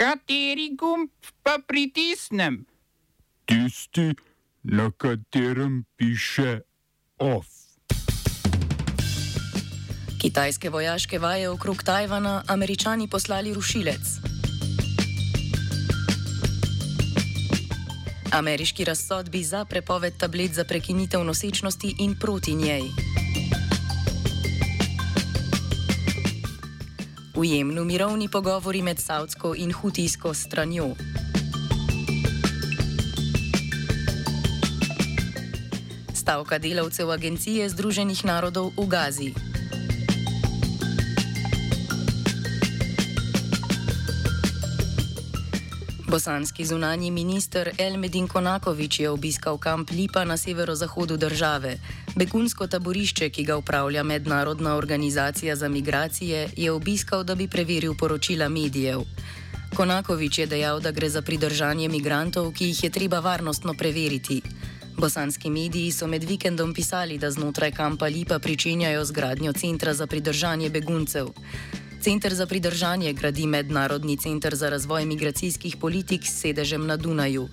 Kateri gumb pa pritisnem? Tisti, na katerem piše OF. Kitajske vojaške vaje okrog Tajvana, američani poslali rušilec. Ameriški razsodbi za prepoved tablet za prekinitev nosečnosti in proti njej. V Jemnu mirovni pogovori med Saudsko in Hutijsko stranjo. Stavka delavcev Agencije Združenih narodov v Gazi. Bosanski zunani minister Elmedin Konakovič je obiskal kamp Lipa na severozahodu države. Begunsko taborišče, ki ga upravlja Mednarodna organizacija za migracije, je obiskal, da bi preveril poročila medijev. Konakovič je dejal, da gre za pridržanje migrantov, ki jih je treba varnostno preveriti. Bosanski mediji so med vikendom pisali, da znotraj kampa Lipa pričenjajo z gradnjo centra za pridržanje beguncev. Center za pridržanje gradi Mednarodni center za razvoj migracijskih politik s sedežem na Dunaju.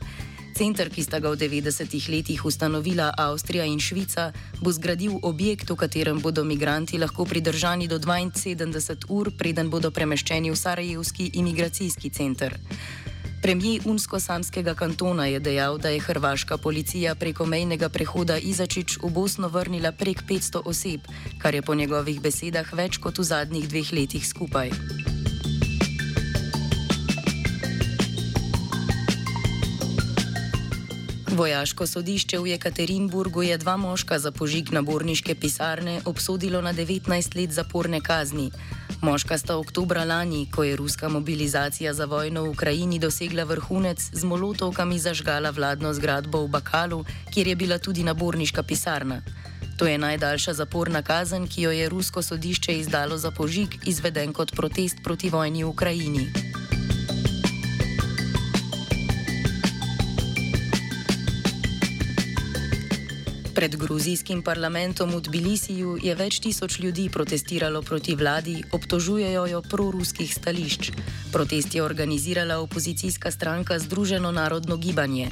Center, ki sta ga v 90-ih letih ustanovila Avstrija in Švica, bo zgradil objekt, v katerem bodo migranti lahko pridržani do 72 ur, preden bodo premeščeni v Sarajevski imigracijski center. Premijer Unsko-Samskega kantona je dejal, da je hrvaška policija preko mejnega prehoda Izačič v Bosno vrnila prek 500 oseb, kar je po njegovih besedah več kot v zadnjih dveh letih skupaj. Vojaško sodišče v Jekaterinburgu je dva moška za požig naborniške pisarne obsodilo na 19 let zaporne kazni. Moška sta oktobra lani, ko je ruska mobilizacija za vojno v Ukrajini dosegla vrhunec, z molotovkami zažgala vladno zgradbo v Bakalu, kjer je bila tudi naborniška pisarna. To je najdaljša zaporna kazen, ki jo je rusko sodišče izdalo za požig, izveden kot protest proti vojni v Ukrajini. Pred gruzijskim parlamentom v Tbilisiju je več tisoč ljudi protestiralo proti vladi, obtožujejo jo proruskih stališč. Protest je organizirala opozicijska stranka Združeno narodno gibanje.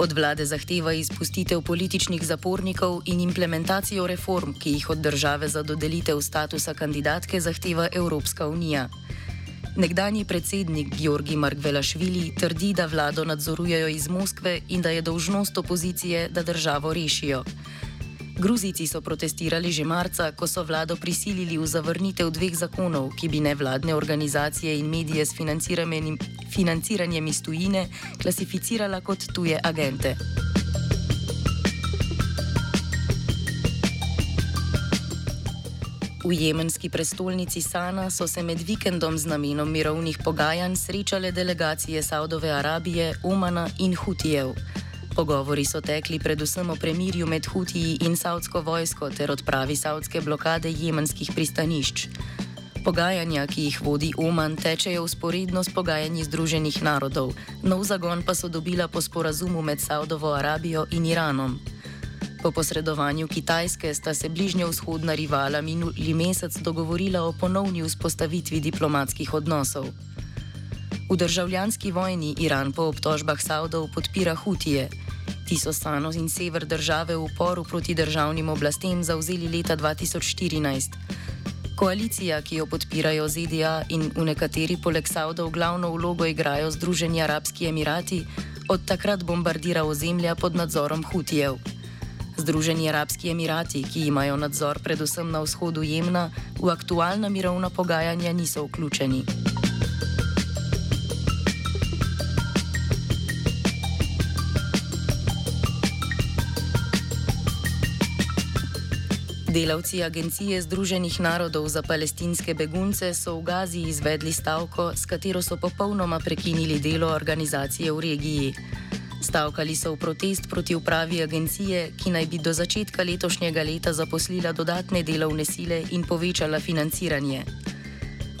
Od vlade zahteva izpustitev političnih zapornikov in implementacijo reform, ki jih od države za dodelitev statusa kandidatke zahteva Evropska unija. Nekdanji predsednik Georgi Margvelašvili trdi, da vlado nadzorujejo iz Moskve in da je dolžnost opozicije, da državo rešijo. Gruzici so protestirali že marca, ko so vlado prisilili v zavrnitev dveh zakonov, ki bi nevladne organizacije in medije s financiranjem iz tujine klasificirala kot tuje agente. V jemenski prestolnici Sana so se med vikendom z namenom mirovnih pogajanj srečale delegacije Saudove Arabije, Omana in Hutijev. Pogovori so tekli predvsem o premirju med Hutiji in saudsko vojsko ter odpravi saudske blokade jemenskih pristanišč. Pogajanja, ki jih vodi Oman, tečejo usporedno s pogajanji Združenih narodov, nov zagon pa so dobila po sporazumu med Saudovo Arabijo in Iranom. Po posredovanju Kitajske sta se bližnjo-vzhodna rivala minuli mesec dogovorila o ponovni vzpostavitvi diplomatskih odnosov. V državljanski vojni Iran po obtožbah Saudov podpira Hutije. Ti so Sano in sever države v uporu proti državnim oblastem zauzeli leta 2014. Koalicija, ki jo podpirajo ZDA in v nekateri poleg Saudov glavno vlogo igrajo Združeni arabski emirati, od takrat bombardira ozemlja pod nadzorom Hutijev. Združeni arabski emirati, ki imajo nadzor predvsem na vzhodu Jemna, v aktualna mirovna pogajanja niso vključeni. Delavci Agencije Združenih narodov za palestinske begunce so v Gazi izvedli stavko, s katero so popolnoma prekinili delo organizacije v regiji. Stavkali so v protest proti upravi agencije, ki naj bi do začetka letošnjega leta zaposlila dodatne delovne sile in povečala financiranje.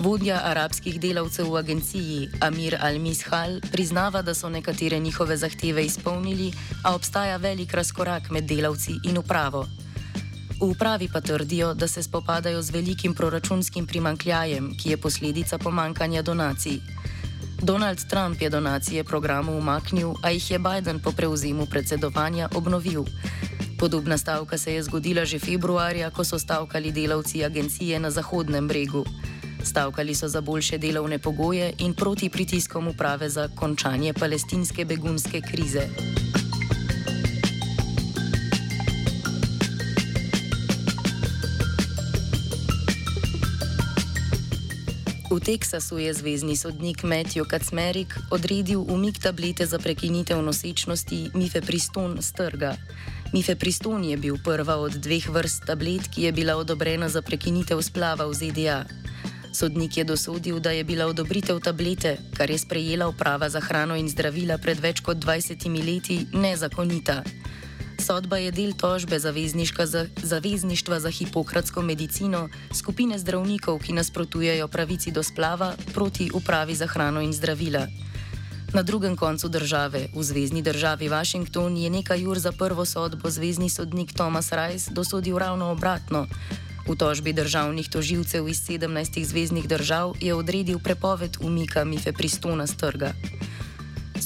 Vodja arabskih delavcev v agenciji Amir Al-Mishal priznava, da so nekatere njihove zahteve izpolnili, a obstaja velik razkorak med delavci in upravo. V upravi pa trdijo, da se spopadajo z velikim proračunskim primankljajem, ki je posledica pomankanja donacij. Donald Trump je donacije programu umaknil, a jih je Biden po prevzemu predsedovanja obnovil. Podobna stavka se je zgodila že februarja, ko so stavkali delavci agencije na Zahodnem bregu. Stavkali so za boljše delovne pogoje in proti pritiskom uprave za končanje palestinske begunske krize. V Teksasu je zvezdni sodnik Matthew Kacmerik odredil umik tablete za prekinitev nosečnosti Mifepriston z trga. Mifepriston je bil prva od dveh vrst tablet, ki je bila odobrena za prekinitev splava v ZDA. Sodnik je dosodil, da je bila odobritev tablete, kar je sprejela uprava za hrano in zdravila pred več kot 20 leti, nezakonita. Sodba je del tožbe za, zavezništva za hipokratsko medicino, skupine zdravnikov, ki nasprotujejo pravici do splava proti upravi za hrano in zdravila. Na drugem koncu države, v zvezdni državi Washington, je nekaj ur za prvo sodbo zvezdni sodnik Thomas Rice dosodil ravno obratno. V tožbi državnih toživcev iz 17 zvezdnih držav je odredil prepoved umika Mife Pristona z trga.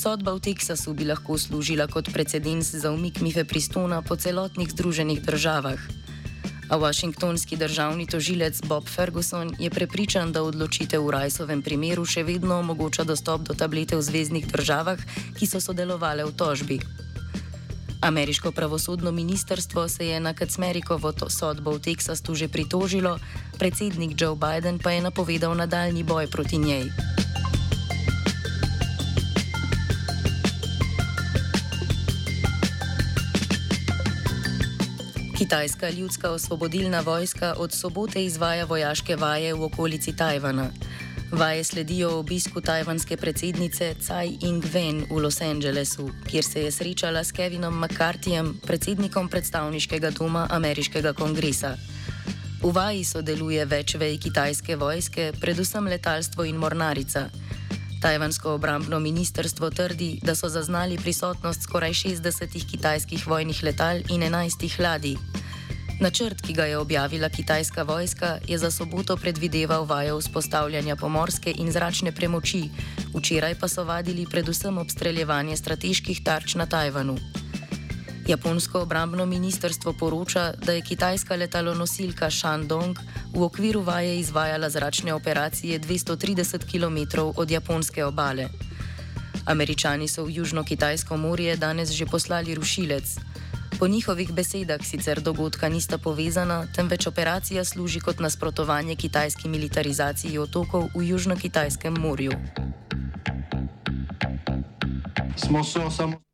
Sodba v Teksasu bi lahko služila kot precedens za umik Mife Pristona po celotnih združenih državah. A washingtonski državni tožilec Bob Ferguson je prepričan, da odločitev v Rajsovem primeru še vedno omogoča dostop do tablete v zvezdnih državah, ki so sodelovali v tožbi. Ameriško pravosodno ministrstvo se je na Kacmerikovo sodbo v Teksasu že pritožilo, predsednik Joe Biden pa je napovedal nadaljni boj proti njej. Kitajska ljudska osvobodilna vojska od sobote izvaja vojaške vaje v okolici Tajvana. Vaje sledijo obisku tajvanske predsednice Tsai Ing-wen v Los Angelesu, kjer se je srečala s Kevinom McCarthyjem, predsednikom predstavniškega doma ameriškega kongresa. V vaji sodeluje več vej kitajske vojske, predvsem letalstvo in mornarica. Tajvansko obrambno ministrstvo trdi, da so zaznali prisotnost skoraj 60 kitajskih vojnih letal in 11 ladij. Načrt, ki ga je objavila kitajska vojska, je za soboto predvideval vajo vzpostavljanja pomorske in zračne premoči, včeraj pa so vadili predvsem obstreljevanje strateških tarč na Tajvanu. Japonsko obrambno ministrstvo poroča, da je kitajska letalonosilka Shandong v okviru vaje izvajala zračne operacije 230 km od japonske obale. Američani so v Južno-Kitajsko morje danes že poslali rušilec. Po njihovih besedah sicer dogodka nista povezana, temveč operacija služi kot nasprotovanje kitajski militarizaciji otokov v Južno-Kitajskem morju. Smo se osamosvojili,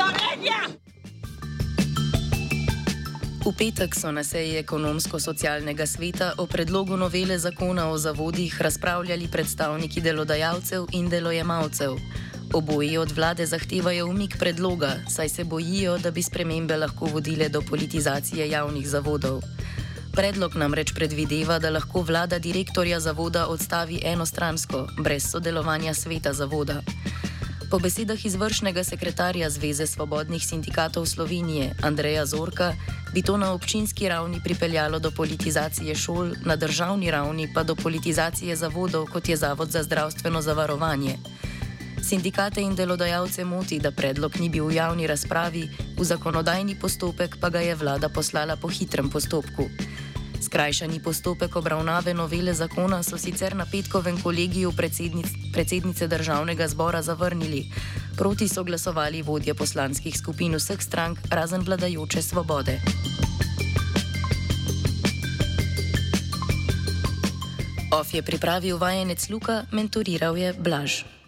Slovenija. V petek so na seji ekonomsko-socialnega sveta o predlogu novele zakona o zavodih razpravljali predstavniki delodajalcev in delojemalcev. Oboji od vlade zahtevajo umik predloga, saj se bojijo, da bi spremembe lahko vodile do politizacije javnih zavodov. Predlog namreč predvideva, da lahko vlada direktorja zavoda odstavi enostransko, brez sodelovanja sveta zavoda. Po besedah izvršnega sekretarja Zveze svobodnih sindikatov Slovenije Andreja Zorka bi to na občinski ravni pripeljalo do politizacije šol, na državni ravni pa do politizacije zavodov, kot je Zavod za zdravstveno zavarovanje. Sindikate in delodajalce moti, da predlog ni bil v javni razpravi, v zakonodajni postopek pa ga je vlada poslala po hitrem postopku. Skrajšani postopek obravnave novele zakona so sicer na petkovem kolegiju predsednic, predsednice državnega zbora zavrnili. Proti so glasovali vodje poslanskih skupin vseh strank, razen vladajoče svobode. OF je pripravil vajenec Luka, mentoriral je Blaž.